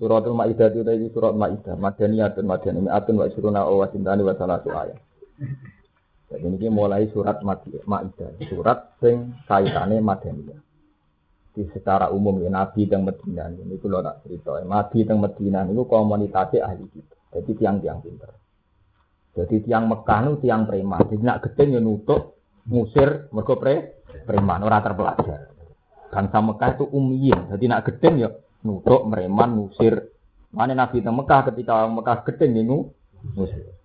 Suratul Maidah itu tadi surat Maidah, Madaniyah, Mi'atun wa Isuruna wa Sintani wa Salatu ayat. Jadi ini mulai surat Maidah, surat sing kaitannya Madaniyah. Di secara umum ya Nabi dan Medina ini itu loh tak cerita. Nabi dan Medina itu komunitasnya ahli kita. Jadi tiang-tiang pinter. Jadi tiang Mekah itu tiang preman. Jadi nak gede ya nutuk ngusir mereka pre preman orang terpelajar. Bangsa Mekah itu umiyin. Jadi nak gede ya nutuk mereman ngusir. Mana nabi teng Mekah ketika Mekah gedeng ini ngusir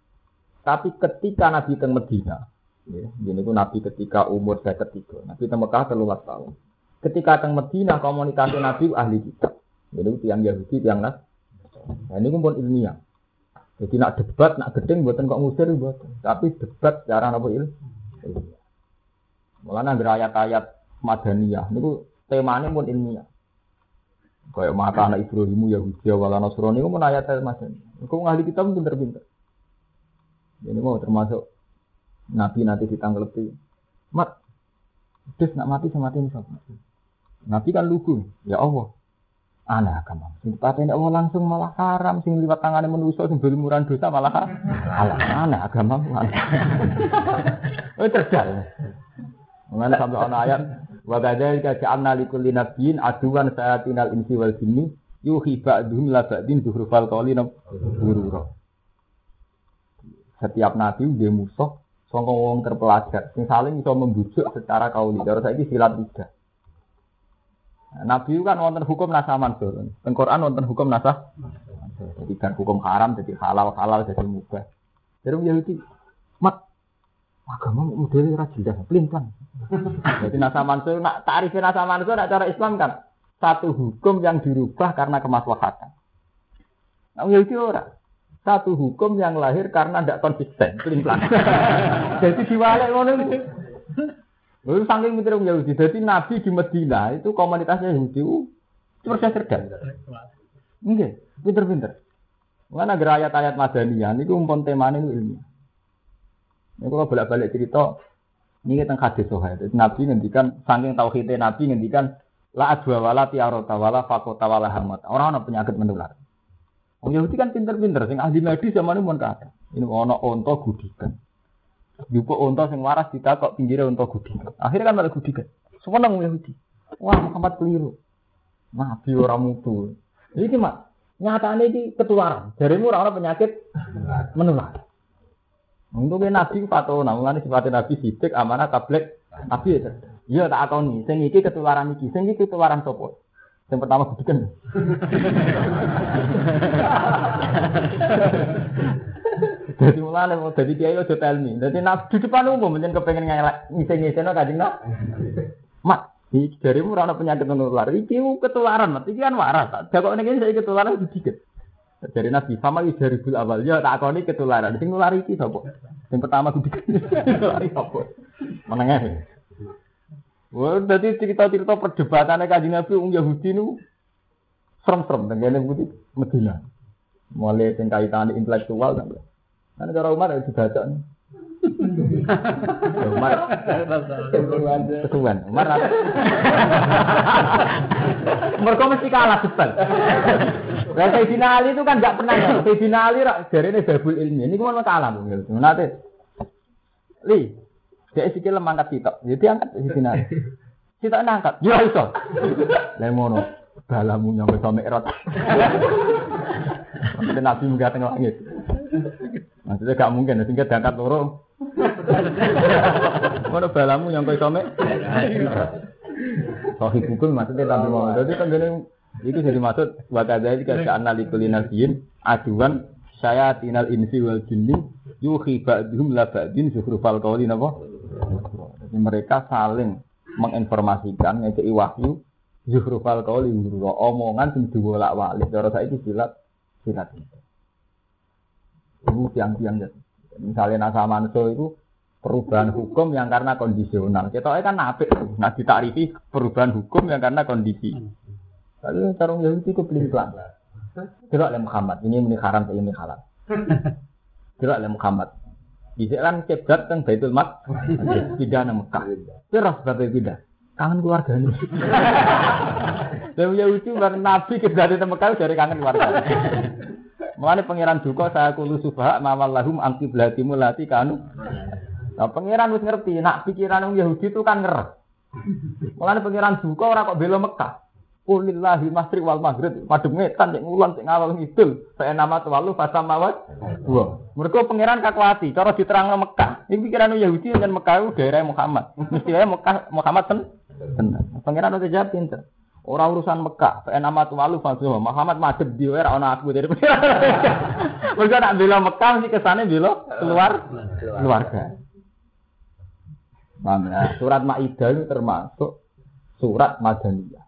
tapi ketika nabi teng Medina ya, ini nabi ketika umur saya ketiga nabi teng Mekah terluas tahun. Ketika teng Medina komunitas nabi ahli kitab. Ini tiang Yahudi tiang Nas. Nah, ini pun ilmiah. Jadi nak debat nak gedeng buatan kok ngusir buatan tapi debat cara apa il? Mulanya ayat-ayat Madaniyah, itu temanya pun ilmiah. Kayak mata anak Ibrahimu Yahudi wala Nasrani itu menayat macam. Kau ngahli kita pun pinter-pinter. Ini mau termasuk Nabi nanti ditanggapi. Mat, terus nak mati sama mati siapa? Nabi kan lugu, ya Allah. Aneh agama. Sing patene Allah langsung malah haram, sing liwat tangane manusa sing murah dosa malah haram. Aneh agama. Oh terjal. Mengenai sampai ana ayat Wa kadzalika ja'alna likulli nabiyyin aduwan sayatinal insi wal jinni yuhi ba'dhum la ba'din zuhrufal qawli gurura. Setiap nabi dia musuh sangka wong terpelajar sing saling iso membujuk secara kauli. Cara saiki silat tiga. Nabi kan wonten hukum nasah mansur. Teng Quran wonten hukum nasah. Jadi kan hukum haram jadi halal halal jadi mubah. Jadi Yahudi mat agama model ora jelas, pelan Jadi nasa mansur, nak tarifin nasa mansur, nak cara Islam kan satu hukum yang dirubah karena kemaslahatan. Nah, Yahudi ora. Satu hukum yang lahir karena tidak konsisten, pelan Jadi diwalek ngono itu. Lalu saking mikir Yahudi. Jadi Nabi di Medina itu komunitasnya Yahudi itu persis cerdas. Enggak, pinter-pinter. Mana ayat-ayat Madaniyah itu umpon temane itu ilmiah. Ini kalau bolak-balik cerita, ini kita hadis sohail. Nabi ngendikan, saking tauhidnya Nabi ngendikan, la adwa wala tiarota wala fakota wala hamat. Orang ada penyakit menular. Orang Yahudi kan pinter-pinter, sing ahli medis zaman ini kata. Ini ono onto gudikan. Yupo onto sing waras kita kok pinggirnya onto gudikan. Akhirnya kan malah gudikan. Semua orang Yahudi. Wah Muhammad keliru. Nabi orang mutu. Ini mak nyatanya ini ketularan. Jarimu orang penyakit menular. Untuk nabi fatona, mulane sifatnya nabi sidik amanah tablet nabi ya. Iya tak nih, sing iki ketularan iki, sing iki ketularan sopo. Yang pertama budikan. Jadi mulane mau jadi kiai ojo tell me. Jadi nabi di depan umum menjen kepengen ngelak ngisi-ngisino kanjeng nak. Mak, iki jarimu ora ana penyakit menular. Iki ketularan, mat. Kan waras. Jakok ning saya ketularan sedikit. Dari Nabi sama dari bul awal ya tak koni ketularan. Sing nulari iki sapa? Sing pertama kudu nulari sapa? Menengah. Wah, jadi cerita-cerita perdebatannya kaji Nabi Ung Yahudi nu serem-serem dengan yang putih Medina. Mulai yang kaitan intelektual kan. Karena cara Umar ya dibaca nih. Umar ketuan. Umar Mereka mesti kalah debat. Nah, Sayyidina Ali itu kan nggak pernah ya. Sayyidina Ali dari ini babul ilmi. Ini cuma kalah. Nanti, li, dia sikil mangkat sitok. Jadi angkat Sayyidina Ali. Sitok nangkat. Ya iso. Lemono. Balamu nyampe sama erot. Nanti Nabi munggah tengah langit. Maksudnya gak mungkin, sehingga diangkat loro. Mana balamu nyampe sama Sohi hukum maksudnya tapi mau. Jadi kan itu jadi maksud wa kadzalika ja'alna likulli nabiyyin aduan saya tinal insi wal jinni yuhi ba'dhum la ba'din zukhrufal qawli napa? Jadi mereka saling menginformasikan ngekei wahyu zukhrufal qawli omongan sing diwolak-walik cara saiki silat silat Itu tiang-tiang jadi. Misalnya nasa manso itu perubahan hukum yang karena kondisional. Kita kan apik. Nah ditarifi perubahan hukum yang karena kondisi. Tapi cara Yahudi itu pelin pelan. Tidak oleh Muhammad. Ini ini haram, ini halal. Tidak oleh Muhammad. Bisa kan keblat kan Baitul Mat, pindah nang Mekah. Terus bapak pindah. Kangen keluarga ini. Dan Yahudi bareng Nabi keblat di Mekah dari kangen keluarga. Mulane pangeran duka saya kulu subha mawal lahum angki belatimu lati kanu. Nah, pangeran wis ngerti, nak pikiran wong Yahudi itu kan nger. Mulane pangeran duka ora kok bela Mekah. Kulillahi masri wal maghrib madhep ngetan nek ngulon sing ngalor ngidul. Fa nama tawalu fasamawat. Dua. Mergo pangeran kakuati cara diterangno Mekah. Iki pikiran Yahudi dan Mekah itu daerah Muhammad. Mesti ae Mekah Muhammad ten. Pangeran udah jawab pinter. Orang urusan Mekah, fa nama tawalu fasamawat. Muhammad madhep di ora ana aku dari pangeran. Mergo nak bela Mekah mesti kesane bela keluar keluarga. Paham ya? Surat Maidah itu termasuk surat Madaniyah.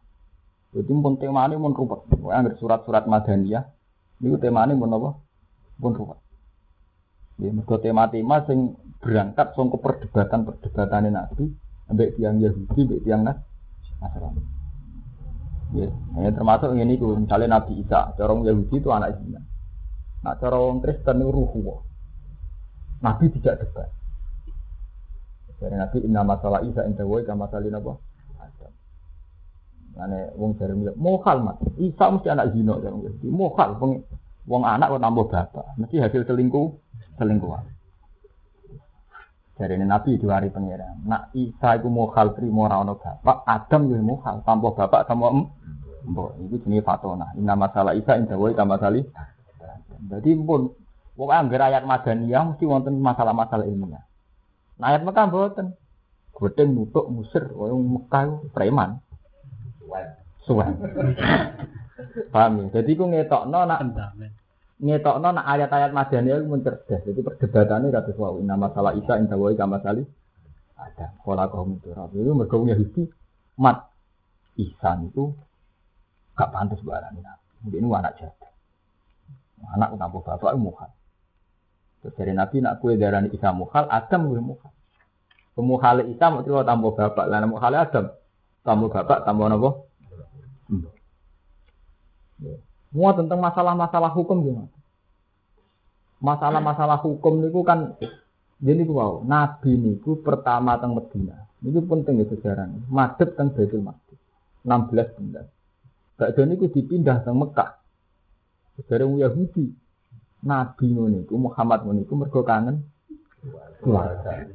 Jadi pun tema ini pun ruwet. Pokoknya surat-surat Madaniyah, itu tema ini pun apa? Pun ruwet. Ya, mergo tema-tema sing berangkat song ke perdebatan-perdebatan Nabi, ambek tiang Yahudi, ambek tiang Nas, Nasrani. Ya, ya, termasuk ini tuh, misalnya Nabi Isa, corong Yahudi itu anak Zina. Nah, corong Kristen itu ruhu. Nabi tidak debat. Dari Nabi inna masalah Isa inta woi kama salin apa? Adam. Ane wong dari milik mohal mas. Isa mesti anak zino dari. Mohal wong anak kok nambah bapak. Mesti hasil selingkuh selingkuhan. Dari ini Nabi diwari pengiran. Nak Isa itu mohal terima orang bapak. Adam juga mohal tanpa bapak sama em. Mbok itu jenis fatona. Inna masalah Isa inta woi kama salin. Jadi pun Pokoknya anggar ayat Madaniyah mesti wonten masalah-masalah ilmiah. Nah, ayat Mekah mboten. Godeng nutuk musir, wong Mekah preman. Suwen. Paham ya? Jadi ku ngetokno nak ngetokno nak ayat-ayat Madaniyah itu mencerdas. Jadi perdebatannya kata suau. Inna masalah Isa inda wai kama sali. Ada. Kola kaum itu. Itu mereka Yahudi. Mat. Isa itu gak pantas barang ini. Mungkin ini anak jatuh. Anak tanpa bapak itu muhal. Terus dari Nabi nak kue darah Isa muhal, Adam kue muhal. Pemuhal Isa mau terima tambah bapak, lalu muhal Adam tambah bapak tambah nopo. Semua tentang masalah-masalah hukum gimana? Masalah-masalah hukum niku kan jadi wow, Nabi niku pertama teng Medina. Itu penting ya sejarah. Madep teng Baitul Maqdis. 16 bulan. Bakda niku dipindah teng Mekah. Sejarah Yahudi. Nabi ngono Muhammad ngono mergo kangen keluarga.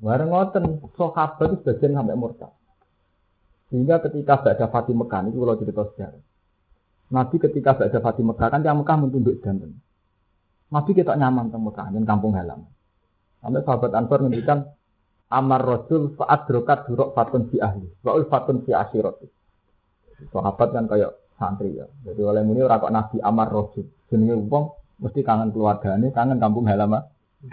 Bareng ngoten sahabat itu sebagian sampai murtad. Sehingga ketika Ba'da Fatih Mekah itu kalau cerita sejarah. Nabi ketika Ba'da Fatih Mekah kan yang Mekah mentunduk dan Nabi kita nyaman teng Mekah dan kampung halaman. Sampai sahabat Ansor ngendikan Amar Rasul saat drokat durok fatun fi ahli, wa fatun fi asyirat. Sahabat kan kayak santri ya. Jadi oleh muni ora kok Nabi Amar Rasul. Jenenge wong mesti kangen keluargane, kangen kampung halaman.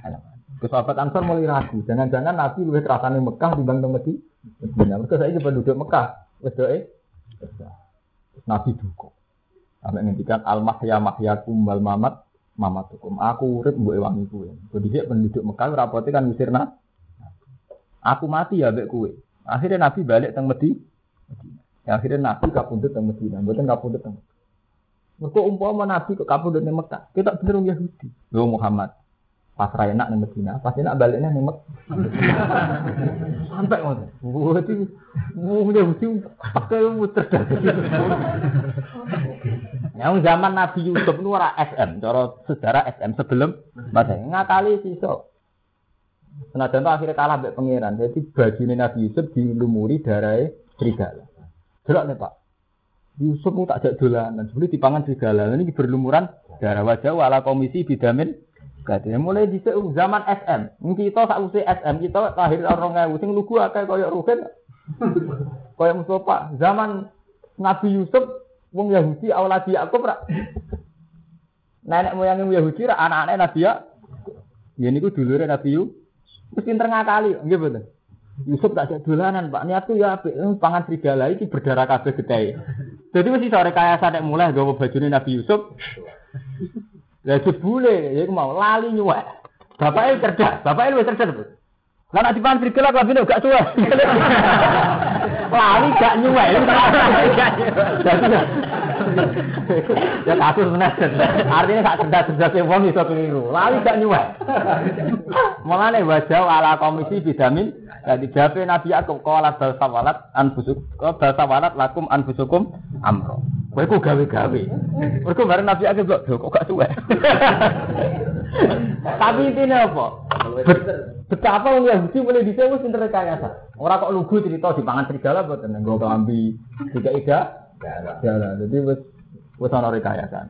Halaman. Ke sahabat Ansor mulai ragu, jangan-jangan Nabi lebih kerasane Mekah dibanding Medina. Medina. Mereka saya penduduk Mekah. Wes doe. Nabi duka. Sampai ngendikan al mahya mahyakum wal mamat mamatukum. Aku urip mbok ewangi kowe. Jadi penduduk Mekah rapote kan misirna. Aku mati ya mbek kowe. Akhirnya Nabi balik teng Medina. Ya, akhirnya Nabi kapundut teng Medina, mboten kapundut teng. Mergo umpama Nabi kok kapundut teng Mekah, kita bener Yahudi. Yo Muhammad. Pas ra enak ning Medina, pas enak baliknya ning Mekah. Sampai ngono. Berarti wong Yahudi pakai muter Yang zaman Nabi Yusuf itu ora SM, cara sejarah SM sebelum masa ngakali sisok. Senajan itu akhirnya kalah mbek pangeran. Jadi bajune Nabi Yusuf dilumuri darah serigala. Delok nih Pak. Yusuf mu tak jak dolanan, sebelum dipangan serigala. Ini berlumuran darah wajah wala komisi bidamin Gati mulai di zaman SM. Kita sak usi SM kita lahir orang ngewu sing lugu akeh koyo Ruhin. koyo Mustafa. Zaman Nabi Yusuf wong Yahudi awaladi Yakub ra. Nenek moyang Yahudi ra anak-anak Nabi ya. Ya niku dulure Nabi Yusuf. Wis pinter ngakali, nggih. Yusuf tak jadi dolanan, Pak. Niatku ya apik, pangan serigala iki berdarah kabeh gede. Jadi mesti sore kaya sadek mulai gawa bajune Nabi Yusuf. Lah jebule ya mau lali nyuwek. Bapaknya cerdas, bapaknya lebih cerdas. Lah nek dipan frigel aku lambene gak suwe. Lali gak nyuwek. Ya kasus bener. Artinya gak cerdas-cerdas e wong iso keliru. Lali gak nyuwek. Mulane wajah ala komisi bidamin jadi jabe Nabi aku kala bal sawalat anfusuk bal sawalat lakum anfusukum amro. Kowe ku gawe-gawe. Mergo bareng Nabi aku kok kok gak suwe. Tapi intinya apa? Betapa wong Yahudi mulai dhisik wis pinter rekayasa. Ora kok lugu cerita di pangan serigala boten nggo kelambi tiga ida. Ya, jadi wis wis ana rekayasa.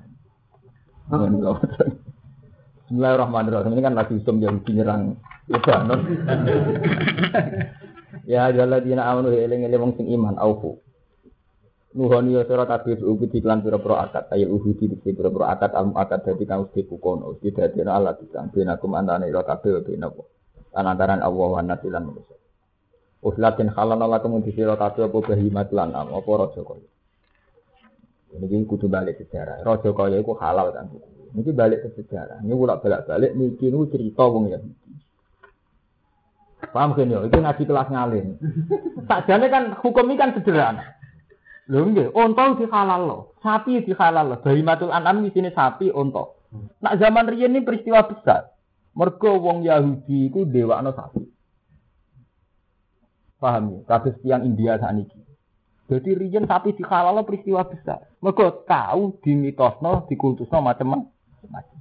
Bismillahirrahmanirrahim. Ini kan lagi usum Yahudi nyerang Lebanon. ya ayyuhalladzina amanu eling-eling wong sing iman aufu. Nuhoni ya sira kabeh ubi diklan pira-pira akad ayo uhudi dikse pira-pira akad al akad dadi kang mesti pukono mesti dadi Allah disang benakum antane ira kabeh benapa antaran Allah wa nasilan manusia. Uslatin halana lakum di sira kabeh apa bahimat lan am apa raja kaya. Ini kudu balik sejarah. Raja kaya iku halal kan. Ini balik ke sejarah. Ini ulak balik niki nu cerita wong ya. Paham kan ya? Itu ngaji kelas ngalim. Sakjane kan hukum ini kan sederhana. Lho nggih, unta dihalal sapi dihalal lo. Bahimatul an'am di sini sapi unta. Nak zaman riyen ini peristiwa besar. Mergo wong Yahudi iku dewakno sapi. Paham ya? Kados tiang India saniki. Jadi riyen sapi dihalal peristiwa besar. Mergo tahu dimitosno, dikultusno macam-macam.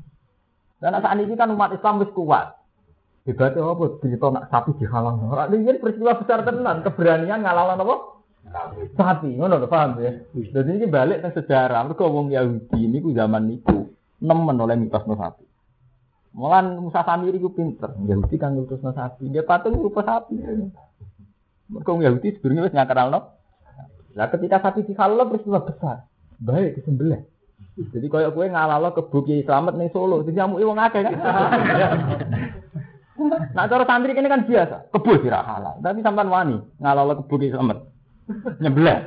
Dan saat ini kan umat Islam wis kuat. Hebatnya apa? Cerita nak sapi dihalal. Riyen peristiwa besar tenan, keberanian ngalalan apa? Sapi, ngono lho paham ya. Jadi ini balik ke sejarah. Mereka wong Yahudi ini ku zaman niku nemen oleh mitos no sapi. Mulan Musa Samiri ku pinter. Yahudi kan ngutus no sapi. Dia patung rupa sapi. Mereka wong Yahudi sebenarnya wis ngakenal no. Lah ketika sapi dihalal peristiwa besar. Baik disembelih. Jadi koyok kue ngalalo kebuk Kiai Slamet ning Solo, jadi kamu wong akeh kan. Nah cara santri ini kan biasa, kebuk sih halal. Tapi sampean wani ngalalo kebuk Kiai Slamet nyebelah.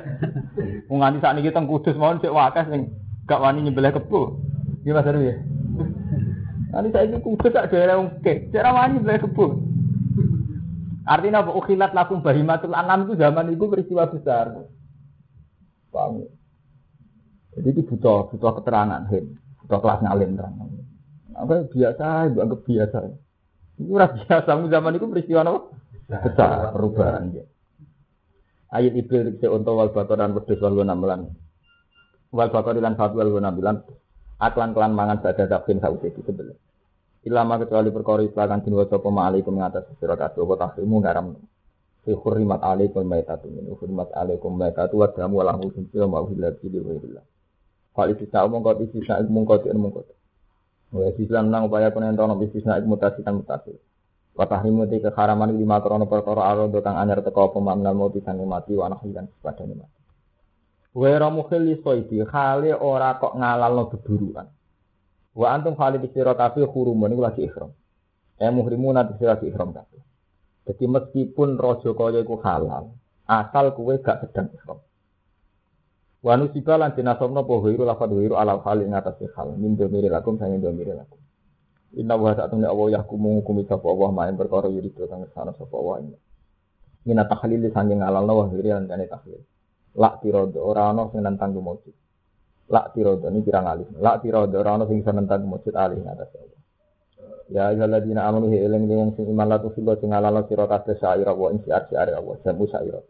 Wong sak niki teng Kudus mawon sik wakas sing gak wani nyebelah kebo. Nggih Mas Arwi ya. Nanti saya Kudus sak daerah wong ke, cara wani nyebelah kebo. Artinya apa? Ukhilat lakum bahimatul anam itu zaman itu peristiwa besar. Paham? Jadi itu butuh butuh keterangan, butuh kelas ngalim. Apa biasa, anggap biasa. Itu biasa, zaman itu peristiwa apa? Besar, perubahan. Ya. Ayat ibil rikse unta wal dan wedhus wal namelan. Wal bakor lan fatu wal namelan. Aklan kelan mangan badha takfin sausi disebel. Ilama kecuali perkara islakan din waca pema alaikum ngatas sira kabeh apa tahrimu ngaram. Fi hurrimat alaikum maitatu min hurrimat alaikum maitatu wa damu wa uhilla bi wa Hal itu sa omong kau istisna ik mungkot ik mungkot. Wa istisna nang upaya penentono istisna ik mutasi kan mutasi. Wa tahrimu te keharaman lima krono perkara aro kang anyar teko apa mamnal mati sang mati wa anak lan padane mati. Wa ra mukhli soidi khale ora kok ngalalno beburuan. Wa antum khali sira kabeh hurumun iku lagi ihram. Eh muhrimun ati sira lagi ihram kabeh. Jadi meskipun raja kaya iku halal, asal kuwe gak sedang ihram. Wa nusiba lan dinasabna apa wiru lafad wiru ala hal ing atas hal min domiri lakum sange domiri lakum. Inna wa sa'atun Allah yahkumu hukumi sapa Allah main perkara yurido kang sana sapa Allah. Mina tahlil sange ngalalno wa hiri lan kane tahlil. Lak tirodo ora ana sing nentang kumujud. Lak tirodo ini pirang alih. Lak tirodo ora ana sing nentang kumujud alih ngatas Allah. Ya ayyuhalladzina amanu hi eling yang sing iman latu sila sing ngalalno sira kabeh syair wa ing syair syair Allah jamu syair.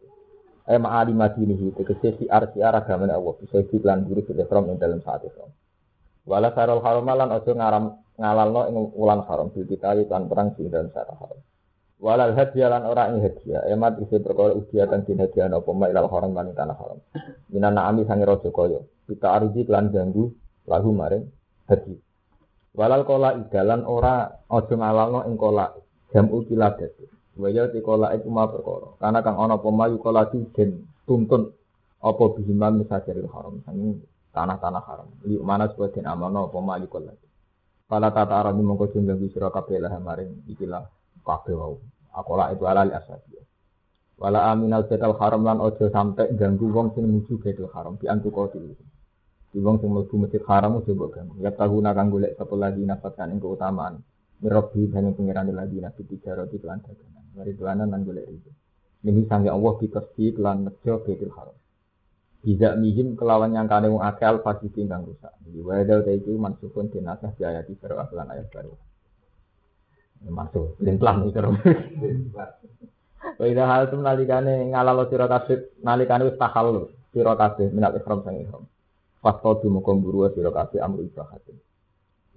Ay ma'ali madinihi tegese si arsiar agamane Allah bisa iklan guru fil ihram ing dalam saat itu. Wala sarul haram lan aja ngaram ngalalno ing wulan haram bil kita lan perang sing dalam syara haram. Walal hadiah lan ora ing hadiah emat isi perkara udia kang din hadiah apa ma ilal haram lan tanah haram. Minan naami sange raja kaya kita arji lan ganggu lahu maring hadiah. Walal kola idalan ora aja ngalalno ing kola jam ukiladat. Waya ti kola iku ma perkara. Karena kang ana apa ma yukola den tuntun apa bihiman misajaril haram sange tanah-tanah haram. Liuk mana supaya den amalno apa ma yukola. Pala tata arah ini mongko jumlah bisiro kabeh lah maring ikilah kabeh wau. Akola itu alal asabi. Wala aminal betal haram lan ojo sampai ganggu wong sing menuju betal haram di antu kau Di wong sing mlebu masjid haram coba kan. Ya tahu nakang golek lagi nafaskan ing keutamaan. Mirobi dan pengiran lagi nabi tiga roti kelan dagangan. Mari dolanan nan golek itu. Ini sange Allah dikesti kelan nejo betul haram. Tidak mihim kelawan yang kane wong akal pasti tinggal rusak. Jadi wadal itu mansukun dinasah di ayat baru aklan ayat baru. Masuk, limplang itu. Wa idza hal tum nalikane ngalalo sira kabeh nalikane wis tahallul sira kabeh minal ihram sang ihram. Fakto dumoko mburu sira amru ibahatin.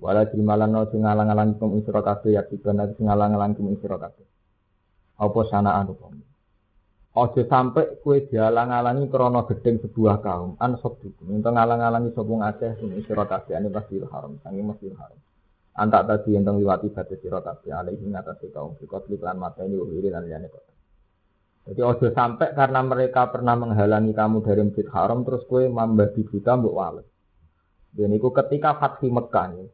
Wala jimalan no sing ngalang-alang kum sira kabeh ya dibana sing ngalang-alang kum sira. Apa sanaan hukum. Ojo sampai kue dialang-alangi krono gedeng sebuah kaum an sabdukum. Untuk ngalang-alangi sapa ngakeh sing sira kabeh ane Masjidil Haram, sange Masjidil Haram. Antak tadi yang liwati batas sira kabeh alaihi ngatasi kaum fikot lan mateni wiri lan liyane kok. Jadi ojo sampai karena mereka pernah menghalangi kamu dari masjid haram terus kue membabi buta mbok wales. Dan itu ketika Fatih Mekah nih.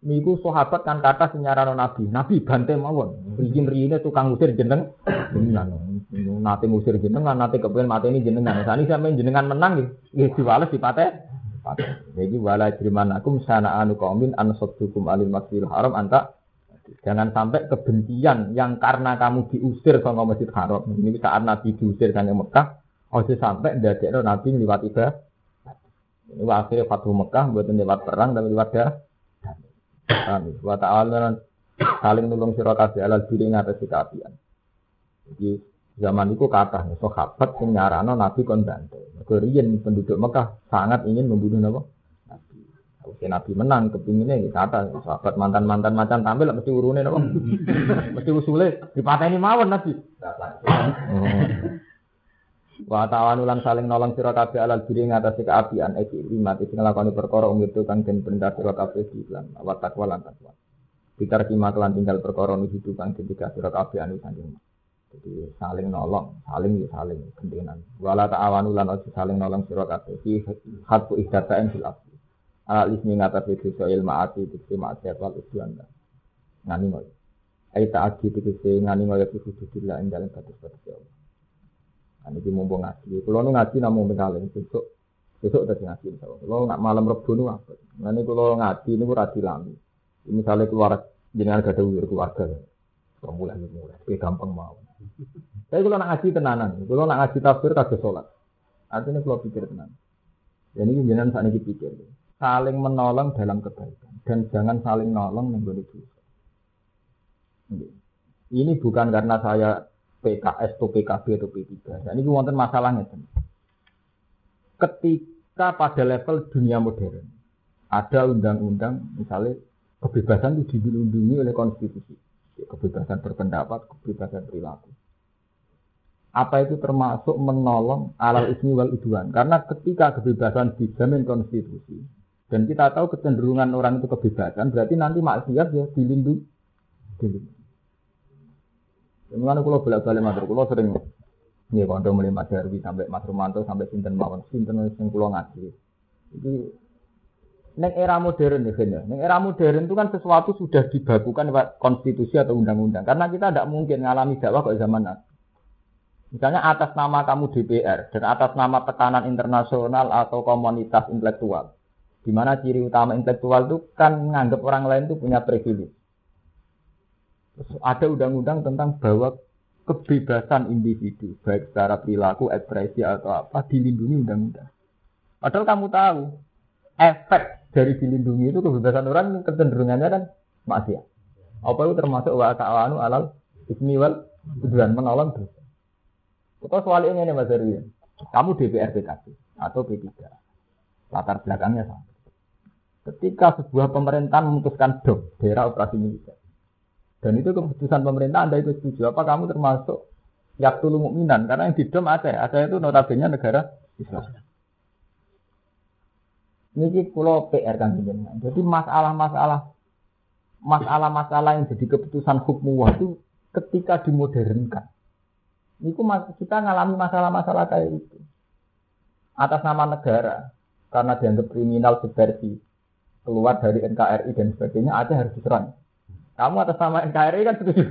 Niku sahabat kan kata senyarano Nabi, Nabi bantai mawon. Rijin rine tukang usir jeneng jenengan. Nate ngusir jenengan, nate kepengen mati ini jenengan. Sani sampe jenengan menang nggih diwales dipate. Jadi wala jrimanakum sana anu kaumin an saddukum alil masjidil haram anta Jangan sampai kebencian yang karena kamu diusir sama Masjid Haram. Ini saat Nabi diusir dari Mekah, ojo sampai dari Nabi lewat ibadah. Ini akhirnya Fathu Mekah buat lewat perang dan lewat dah. Wa ta'ala saling nulung sira kabeh alal diri ngatasi keapian. Jadi zaman itu kata sahabat sing nyarano Nabi kon bantai. penduduk Mekah sangat ingin membunuh Nabi. Oke Nabi menang kepinginnya ya kata sahabat mantan mantan macan tampil mesti urune nopo mesti usule dipateni mawon Nabi. Wa ta'awanulan saling nolong sira kabeh alal diri ngatasi keapian iki imat sing nglakoni perkara umur itu kang den perintah sira kabeh iklan wa takwa lan takwa. Bitar kima kelan tinggal perkara nuju kang ketika sira kabeh anu saking jadi saling nolong, saling ya saling gendenan. Wala ta'awanulan ojo saling nolong sira kabeh fi hadku ihdatain fil Al ismi ngatas itu soal maati itu maksiat wal usyan ngani ngoy. Ai taati itu ngani ngoy itu hududillah ing dalem batas-batas Allah. Ini di mumpung ngaji. Kalau nu ngaji namun mengalih besok besok udah ngaji. Kalau nggak malam rebu nu apa? Nanti kalau ngaji ini rati lami. Misalnya keluar jenengan gak ada wir keluarga. Mulai mulai, kayak gampang mau. Tapi kalau nak ngaji tenanan, kalau nak ngaji tafsir kagak sholat. Artinya kalau pikir tenan. Jadi jenengan saat ini pikir saling menolong dalam kebaikan dan jangan saling nolong mengguni dosa. Ini bukan karena saya PKS atau PKB atau P3. Dan ini wonten masalahnya. Ketika pada level dunia modern ada undang-undang misalnya kebebasan itu dilindungi oleh konstitusi. Kebebasan berpendapat, kebebasan perilaku. Apa itu termasuk menolong alal ismi wal udwan? Karena ketika kebebasan dijamin konstitusi, dan kita tahu kecenderungan orang itu kebebasan, berarti nanti maksiat ya dilindungi. Dilindungi. Mengenai kalau bolak balik matur, kalau sering ya kalau mulai Mas Darwi sampai Mas Romanto sampai Sinten Mawon, Sinten yang kulo ngaji. Jadi Neng era modern ya, ya. Neng era modern itu kan sesuatu sudah dibakukan lewat konstitusi atau undang-undang. Karena kita tidak mungkin mengalami dakwah kok zaman. Misalnya atas nama kamu DPR dan atas nama tekanan internasional atau komunitas intelektual. Di mana ciri utama intelektual itu kan menganggap orang lain itu punya privilege. Ada undang-undang tentang bahwa kebebasan individu, baik secara perilaku, ekspresi atau apa, dilindungi undang-undang. Padahal kamu tahu, efek dari dilindungi itu kebebasan orang kecenderungannya kan maksiat. Apa itu termasuk wa ta'awanu alal ismi wal tujuan menolong dosa. Kita soal ini nih Mas Erwin. Kamu DPR PKB atau P3. Latar belakangnya sama. Ketika sebuah pemerintahan memutuskan dom, daerah operasi militer. Dan itu keputusan pemerintah Anda itu setuju. Apa kamu termasuk yaktulu mukminan? Karena yang di dom Aceh. Aceh itu notabene negara Islam. Ini pulau PR kan Jadi masalah-masalah masalah-masalah yang jadi keputusan hukum itu ketika dimodernkan. Ini kita ngalami masalah-masalah kayak itu. Atas nama negara, karena dianggap kriminal subversi, keluar dari NKRI dan sebagainya Aceh harus diserang. Kamu atas nama NKRI kan setuju.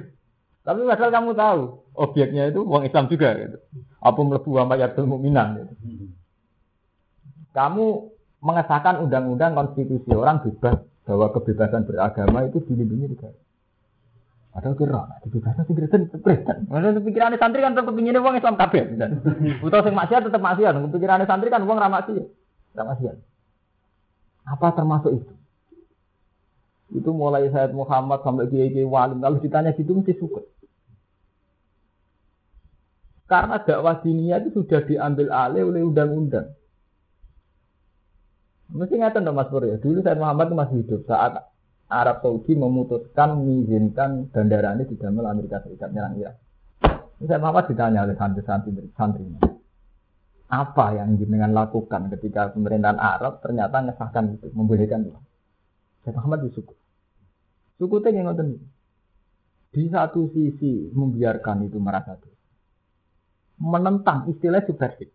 Tapi padahal kamu tahu objeknya itu uang Islam juga gitu. Apa melebu wa mayatul mu'minan gitu. Kamu mengesahkan undang-undang konstitusi orang bebas bahwa kebebasan beragama itu dilindungi negara. Padahal kira, kebebasan sing Kristen Kristen. Mana pikirannya santri kan tetap ingin uang Islam kabeh. Utawa sing maksiat tetap maksiat. Pikirannya santri kan uang ramasi, maksiat. Apa termasuk itu? Itu mulai Sayyid Muhammad sampai Kiai Kiai Walim. Kalau ditanya gitu mesti suka. Karena dakwah dinia itu sudah diambil alih oleh undang-undang. Mesti ngatakan dong Mas Pur ya. Dulu Sayyid Muhammad masih hidup saat Arab Saudi memutuskan mengizinkan bandara ini didamel Amerika Serikat nyerang Irak. Sayyid Muhammad ditanya oleh santri-santri. Apa yang dengan lakukan ketika pemerintahan Arab ternyata mengesahkan itu, membolehkan itu. Muhammad itu Suku teh yang ngoten. Di satu sisi membiarkan itu merasa itu. Menentang istilah subversif.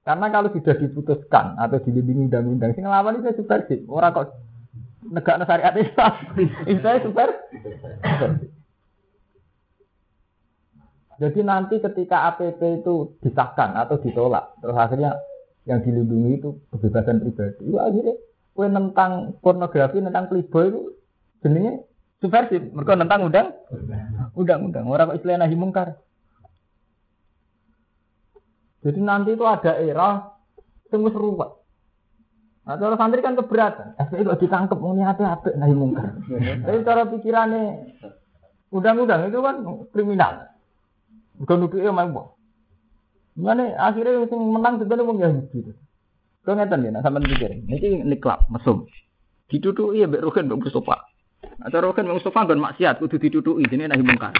Karena kalau sudah diputuskan atau dilindungi undang-undang, sing ngelawan itu subversif. Orang kok negara syariat Islam, istilahnya super. Jadi nanti ketika APP itu disahkan atau ditolak, terus akhirnya yang dilindungi itu kebebasan pribadi, itu akhirnya kue tentang pornografi, tentang playboy itu jenenge subversif. Mereka tentang undang undang-undang. Orang kok istilah nahi mungkar. Jadi nanti itu ada era tunggu serupa. Nah, cara santri kan keberatan. FPI kok ditangkap mau apa apa nahi mungkar. Tapi cara pikirannya undang-undang itu kan kriminal. Bukan nuduh ya mau. Mana akhirnya yang menang sebenarnya mau Yahudi. Kau ngeten ya, sampean pikir. Niki niklap mesum. Ditutuki ya mbek Rogen mbek Mustofa. Nah, cara Rogen mbek Mustofa nggon maksiat kudu ditutuki jenenge nahi mungkar.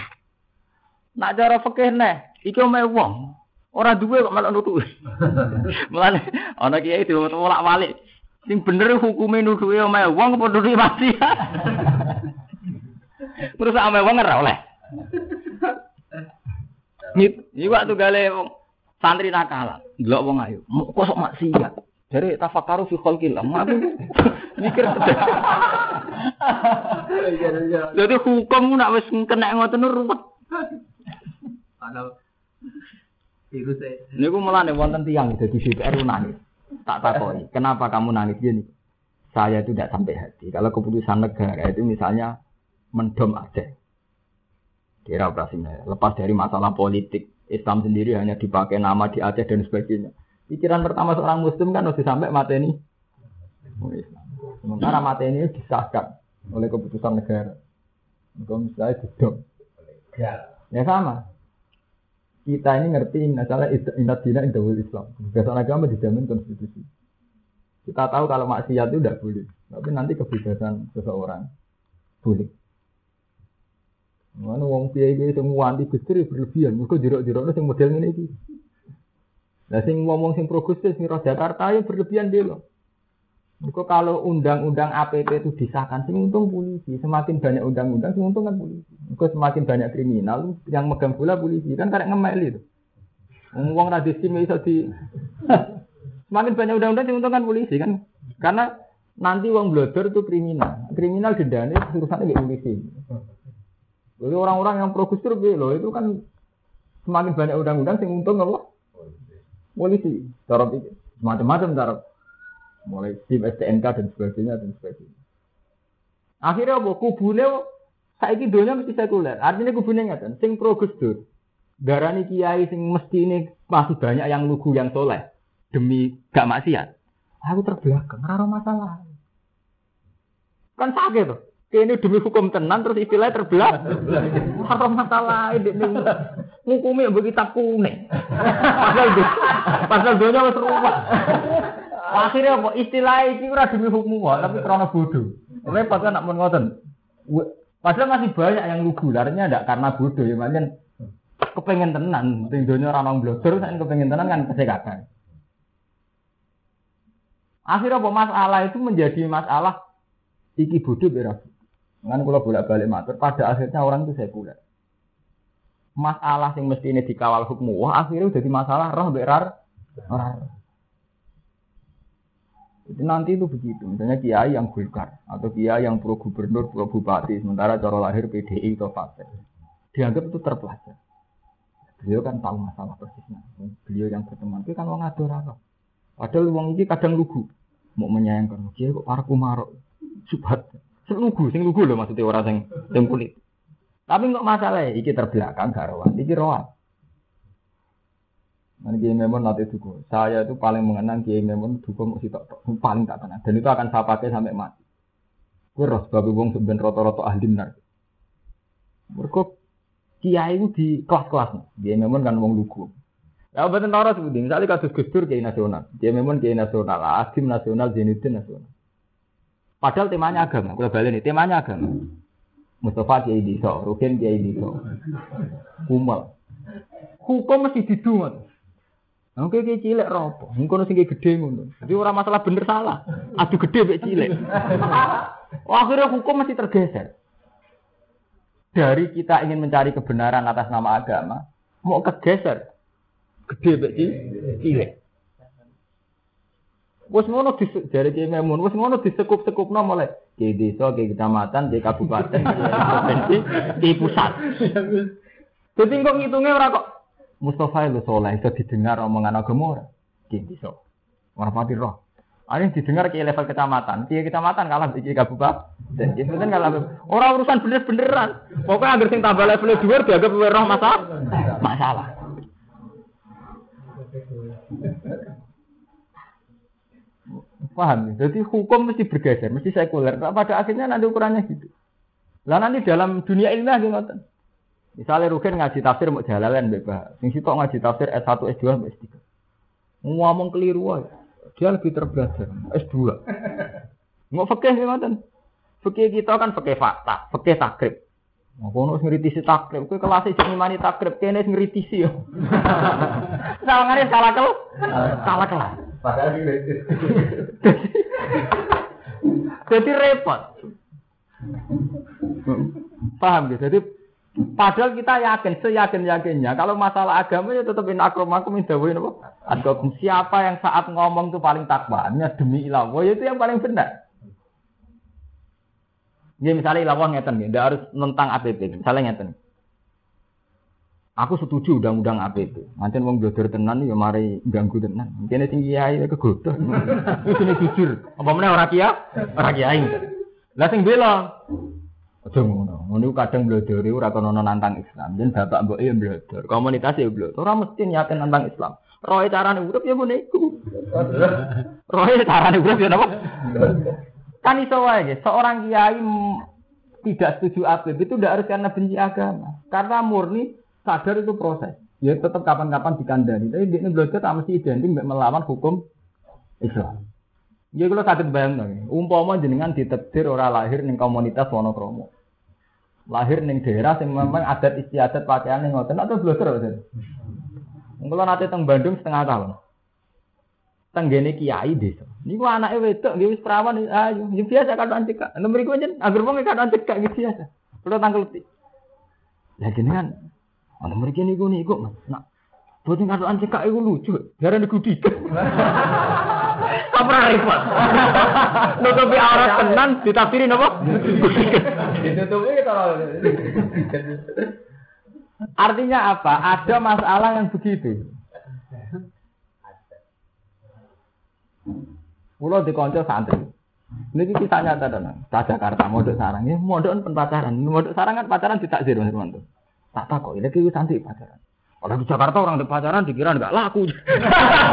Nak cara fikih neh, iki omahe wong. Ora duwe kok malah nutuki. Mulane ana kiai diwolak walik. Sing bener hukume nutuki omahe wong apa nutuki maksiat. Terus ame wong ora oleh. Iki waktu gale santri nakalan, delok wong ayu. Kok sok maksiat. Dari tafakaru fi khalqillah. Aku mikir Jadi hukum nak wis kena ngoten ruwet. Padahal itu saya. Niku mulane wonten tiyang dadi DPR nangis. Tak takoi, kenapa kamu nangis gini? Saya itu tidak sampai hati. Kalau keputusan negara itu misalnya mendom Aceh. Kira operasinya. Lepas dari masalah politik, Islam sendiri hanya dipakai nama di Aceh dan sebagainya. Pikiran pertama seorang muslim kan harus sampai mati ini. Sementara mati ini disahkan oleh keputusan negara. Kalau misalnya didom. Ya sama. Kita ini ngerti masalah inat dina indahul Islam. Kebebasan agama dijamin konstitusi. Kita tahu kalau maksiat itu tidak boleh. Tapi nanti kebebasan seseorang boleh. Mana wong kiai kiai semua anti berlebihan. Mereka jerok-jerok itu model ini. Nah, sing ngomong sing progresif sing Jakarta ya berlebihan dia loh. Mereka kalau undang-undang APP itu disahkan, sing untung polisi. Semakin banyak undang-undang, sing untung kan polisi. Mereka semakin banyak kriminal, yang megang bola polisi. Kan karek ngemel itu. Ngomong radis iso di... semakin banyak undang-undang, sing untung kan polisi kan. Karena nanti uang blodor itu kriminal. Kriminal dendanya urusannya di polisi. Jadi orang-orang yang progresif loh, itu kan semakin banyak undang-undang, sing untung apa? Polisi cara pikir macam-macam cara. Mulai tim STNK dan sebagainya dan sebagainya. Akhirnya apa? Kubune saiki dunia mesti sekuler. Artinya kubune ngeten sing pro Gus Dur. Darani kiai sing mesti ini masih banyak yang lugu yang soleh. Demi gak maksiat. Aku terbelakang raro masalah. Kan sakit tuh ini demi hukum tenan terus istilahnya terbelah. Raro masalah ini ngukumi yang kitab kuning. Pasal pasal donya wis ruwet. Akhirnya apa istilah iki ora demi hukum kok, tapi krana bodoh. Repot kan nak mun ngoten. Padahal masih banyak yang lugu, larinya ndak karena bodoh ya, macam kepengen tenan, ting donya ora nang blogger, saya kepengen tenan kan kesehatan. Akhirnya apa masalah itu menjadi masalah iki bodoh beras. Kan kalau bolak-balik matur, pada akhirnya orang itu sekuler masalah yang mesti ini dikawal hukum wah akhirnya jadi masalah roh berar jadi nanti itu begitu. Misalnya kiai yang gulkar atau kiai yang pro gubernur pro bupati sementara cara lahir PDI atau fase dianggap itu terpelajar. Beliau kan tahu masalah persisnya. Beliau yang berteman. Itu kan orang ador apa? Padahal wong iki kadang lugu. Mau menyayangkan, kiai kok para kumarok. Subhat. Sing lugu, sing lugu lho maksudnya orang sing sing kulit. Tapi nggak masalah, iki terbelakang gak rawan, iki rawan. Nanti Kiai Memon nanti duku. Saya itu paling mengenang Kiai Memon duku mau sitok paling tak kenal. Dan itu akan saya pakai sampai mati. Gue roh sebab wong sebenarnya roto-roto ahli benar. Mereka Kiai itu di kelas-kelas. Kiai Memon kan wong lugu. Ya betul tahu seperti misalnya kasus Gus Kiai nasional. Kiai Memon Kiai nasional, Asim nasional, Zainuddin nasional. Padahal temanya agama. Kalau balik ini temanya agama. Mustafa Kiai Diso, Rukin Kiai Diso, Kumal. Hukum mesti didungan. Oke, kayak cilik ropo. Mungkin sing gede ngono. Jadi orang masalah bener salah. Adu gede mek cilik. Akhirnya hukum masih tergeser. Dari kita ingin mencari kebenaran atas nama agama, mau kegeser. Gede mek cilik. Wes ngono di dari Kiai Memun, wes ngono disekup-sekupno mulai di desa, di kecamatan, di kabupaten, di provinsi, di pusat. Jadi kok ngitungnya ora kok Mustafa itu soleh, itu didengar omongan agama ora. Ki iso. Ora pati roh. Yang didengar ke level kecamatan, di kecamatan kalah di kabupaten. Dan kan kalah. Orang urusan bener-beneran. Pokoknya agar sing tambah level dua dianggap roh masalah. Masalah. Paham ya? Jadi hukum mesti bergeser, mesti sekuler. Pada akhirnya nanti ukurannya gitu. Lah nanti dalam dunia ilmiah gimana? Misalnya Rukin ngaji tafsir mau jalalan bebas. Sing sitok ngaji tafsir S1, S2, S3. Ngomong keliru aja. Dia lebih terbelajar. S2. Mau fakih ngoten. Fakih kita kan fakih fakta, fakih takrib. Mau kono ngeritisi takrib, kowe kelas iki ngimani takrib, kene ngeritisi yo. Salangane salah kel. Salah kelas. Padahal Jadi repot. Paham gitu? Jadi Padahal kita yakin, seyakin yakinnya kalau masalah agama ya tetap in akromakum min dawain apa? Siapa yang saat ngomong itu paling takwanya demi ilah, ya itu yang paling benar. Ya misalnya ilawah ngeten nih, tidak harus tentang APP. Misalnya ngeten. Aku setuju undang-undang APP. Nanti wong jodoh tenan ya mari ganggu tenan. Mungkin sing kiai kegodoh. Itu nih jujur. Apa meneh ora kiai? Ora kiai. Lah sing bela Aja ngono. Ngono kadang blodori ora kono nantang Islam. Dan bapak mbok ya blodor. Komunitas ya blodor. Ora mesti niatin nantang Islam. Roe carane urip ya ngene iku. Roe carane urip ya napa? Kan iso wae seorang kiai tidak setuju apa itu tidak harus karena benci agama. Karena murni sadar itu proses. Ya tetap kapan-kapan dikandani. Tapi dia ini belajar tak mesti identik melawan hukum Islam. Ya kalau sakit bayang umpama jenengan ditekdir ora lahir ning komunitas Wonokromo. Lahir ning daerah yang memang adat istiadat pakaian yang ngoten atau belajar terus. Kalau nanti teng Bandung setengah tahun. Tenggene kiai desa. Niku anake wedok nggih wis perawan ayo. Ya biasa kan cekak. Nomor iku jen agar wong kan cekak gitu biasa. Kalau tangkel. Lah jenengan ana mriki niku niku Mas. Nak boten katokan cekak iku lucu. Darane gudi. Apa repot? Nutupi aurat tenan ditafsiri napa? ditutupi kalau Artinya apa? Ada masalah yang begitu. Pulau di konco santri. Ini kita nyata dong. Jakarta, modok sarang. Ini modok kan pacaran. Modok sarang kan pacaran ditakzir mas teman Tak tak kok. Ini kita santri pacaran. Kalau di Jakarta orang di pacaran dikira nggak laku.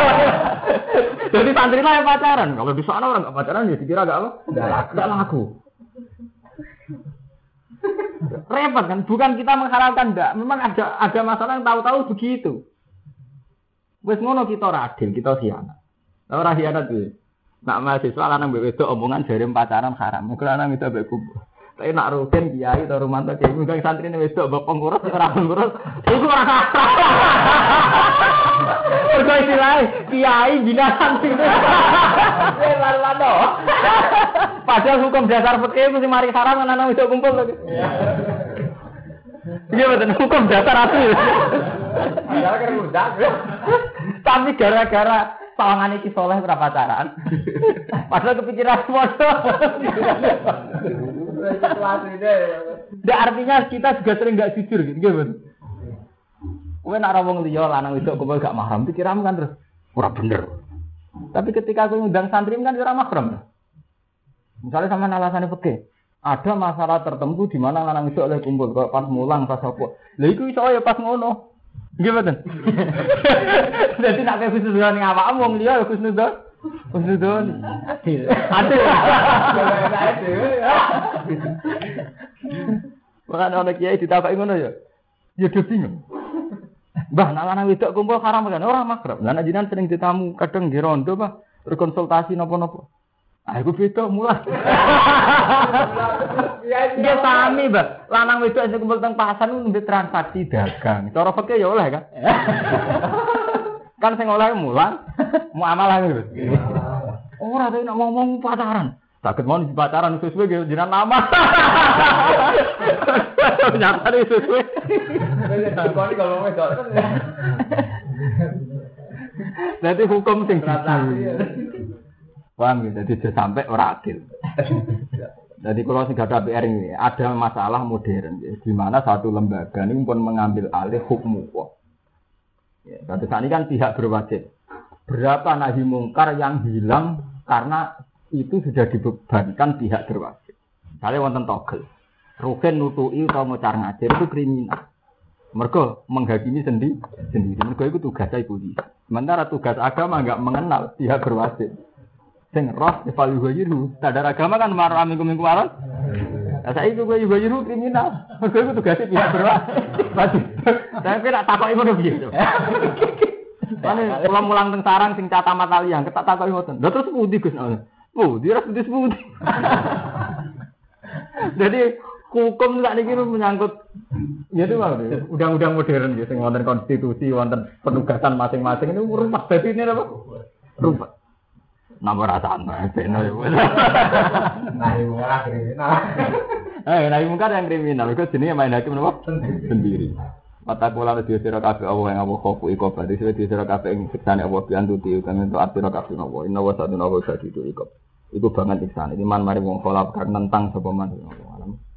Jadi santri lah yang pacaran. Kalau di sana orang nggak pacaran ya dikira nggak apa? Nggak laku. Repot kan? Bukan kita menghalalkan enggak. Memang ada ada masalah yang tahu-tahu begitu. Wes ngono kita radil, kita khianat. Ora khianat piye? Nak mahasiswa lanang mbek wedok omongan jare pacaran haram. Mung lanang itu mbek kubu. Tapi nak rutin kiai atau romanto kiai mungkin santri ini wedok mbek pengurus ora pengurus. Iku ora Mergo istilahnya kiai bina santri. Eh lalu Padahal hukum dasar fikih mesti mari haram kan anak wedok kumpul lagi. Iya betul hukum dasar mudah. Tapi gara-gara sawangan iki soleh berapa pacaran. Padahal kepikiran foto. Nggak artinya kita juga sering nggak jujur gitu, gitu. Kowe nak wong liya lanang wedok kowe gak mahram dikiramu kan terus ora bener. Tapi ketika aku ngundang santri kan ora mahram. Misalnya sama alasannya peke. Ada masalah tertentu di mana lanang itu oleh kumpul kok pas mulang pas apa. Lah iku iso ya pas ngono. Gimana? Jadi nak khusnudon yang apa wong liya ya khusnudon. Khusnudon. Adil. Adil. Makanya orang kiai ditakai ngono ya. Ya udah bingung. Mbah, nak lanang wedok kumpul haram kan ora makrab. Lah jenengan sering ditamu kadang di rondo, Pak, berkonsultasi napa-napa. Ah, iku beda mulai. Dia sami, Mbak. Lanang wedok sing kumpul teng pasar ku nembe transaksi dagang. Cara fikih ya oleh kan. Kan sing oleh mulang, muamalah gitu. Ora tapi nak ngomong pacaran. Sakit mau di pacaran sesuai gitu jenengan nama. Nyata nih sesuai. Nanti hukum sing transaksi. Paham gitu, jadi sudah sampai ora adil. Jadi kalau sing ada PR ini, ada masalah modern, ya, di mana satu lembaga ini pun mengambil alih hukum. Ya, ini kan pihak berwajib. Berapa nahi mungkar yang hilang karena itu sudah dibebankan pihak berwajib. Misalnya wonten togel, Rugen nutui atau ngocar ngajar itu kriminal. Mereka menghakimi sendiri, sendiri. Mereka itu tugasnya polisi. Sementara tugas agama nggak mengenal pihak berwajib. Sing roh eval yuhayiru. Sadar agama kan marah minggu minggu malam. Nah, saya itu gue yuhayiru kriminal. Mereka itu tugasnya pihak berwajib. Saya kira takut itu begitu. Mana pulang mulang teng sarang sing cata mata liang, ketak takut ngoten. Lha terus putih Gus. Putih ras putih putih. Jadi hukum tak niki menyangkut ya itu mau undang-undang modern gitu wonten konstitusi wonten penugasan masing-masing ini rumput dadi ini apa rumput nama rasa beno ya Nah, ibu malah kriminal. eh nah mungkin yang kriminal. Itu jenis main hakim apa sendiri. Mata kula nek sira kabeh Allah yang Allah khofu iku berarti sira sira kabeh ing siksane Allah piantuti kan untuk atira kabeh Allah. Inna wa satuna wa sadidu iku iku. Banget siksan iki man mari wong kholap kan nentang sapa man? Alam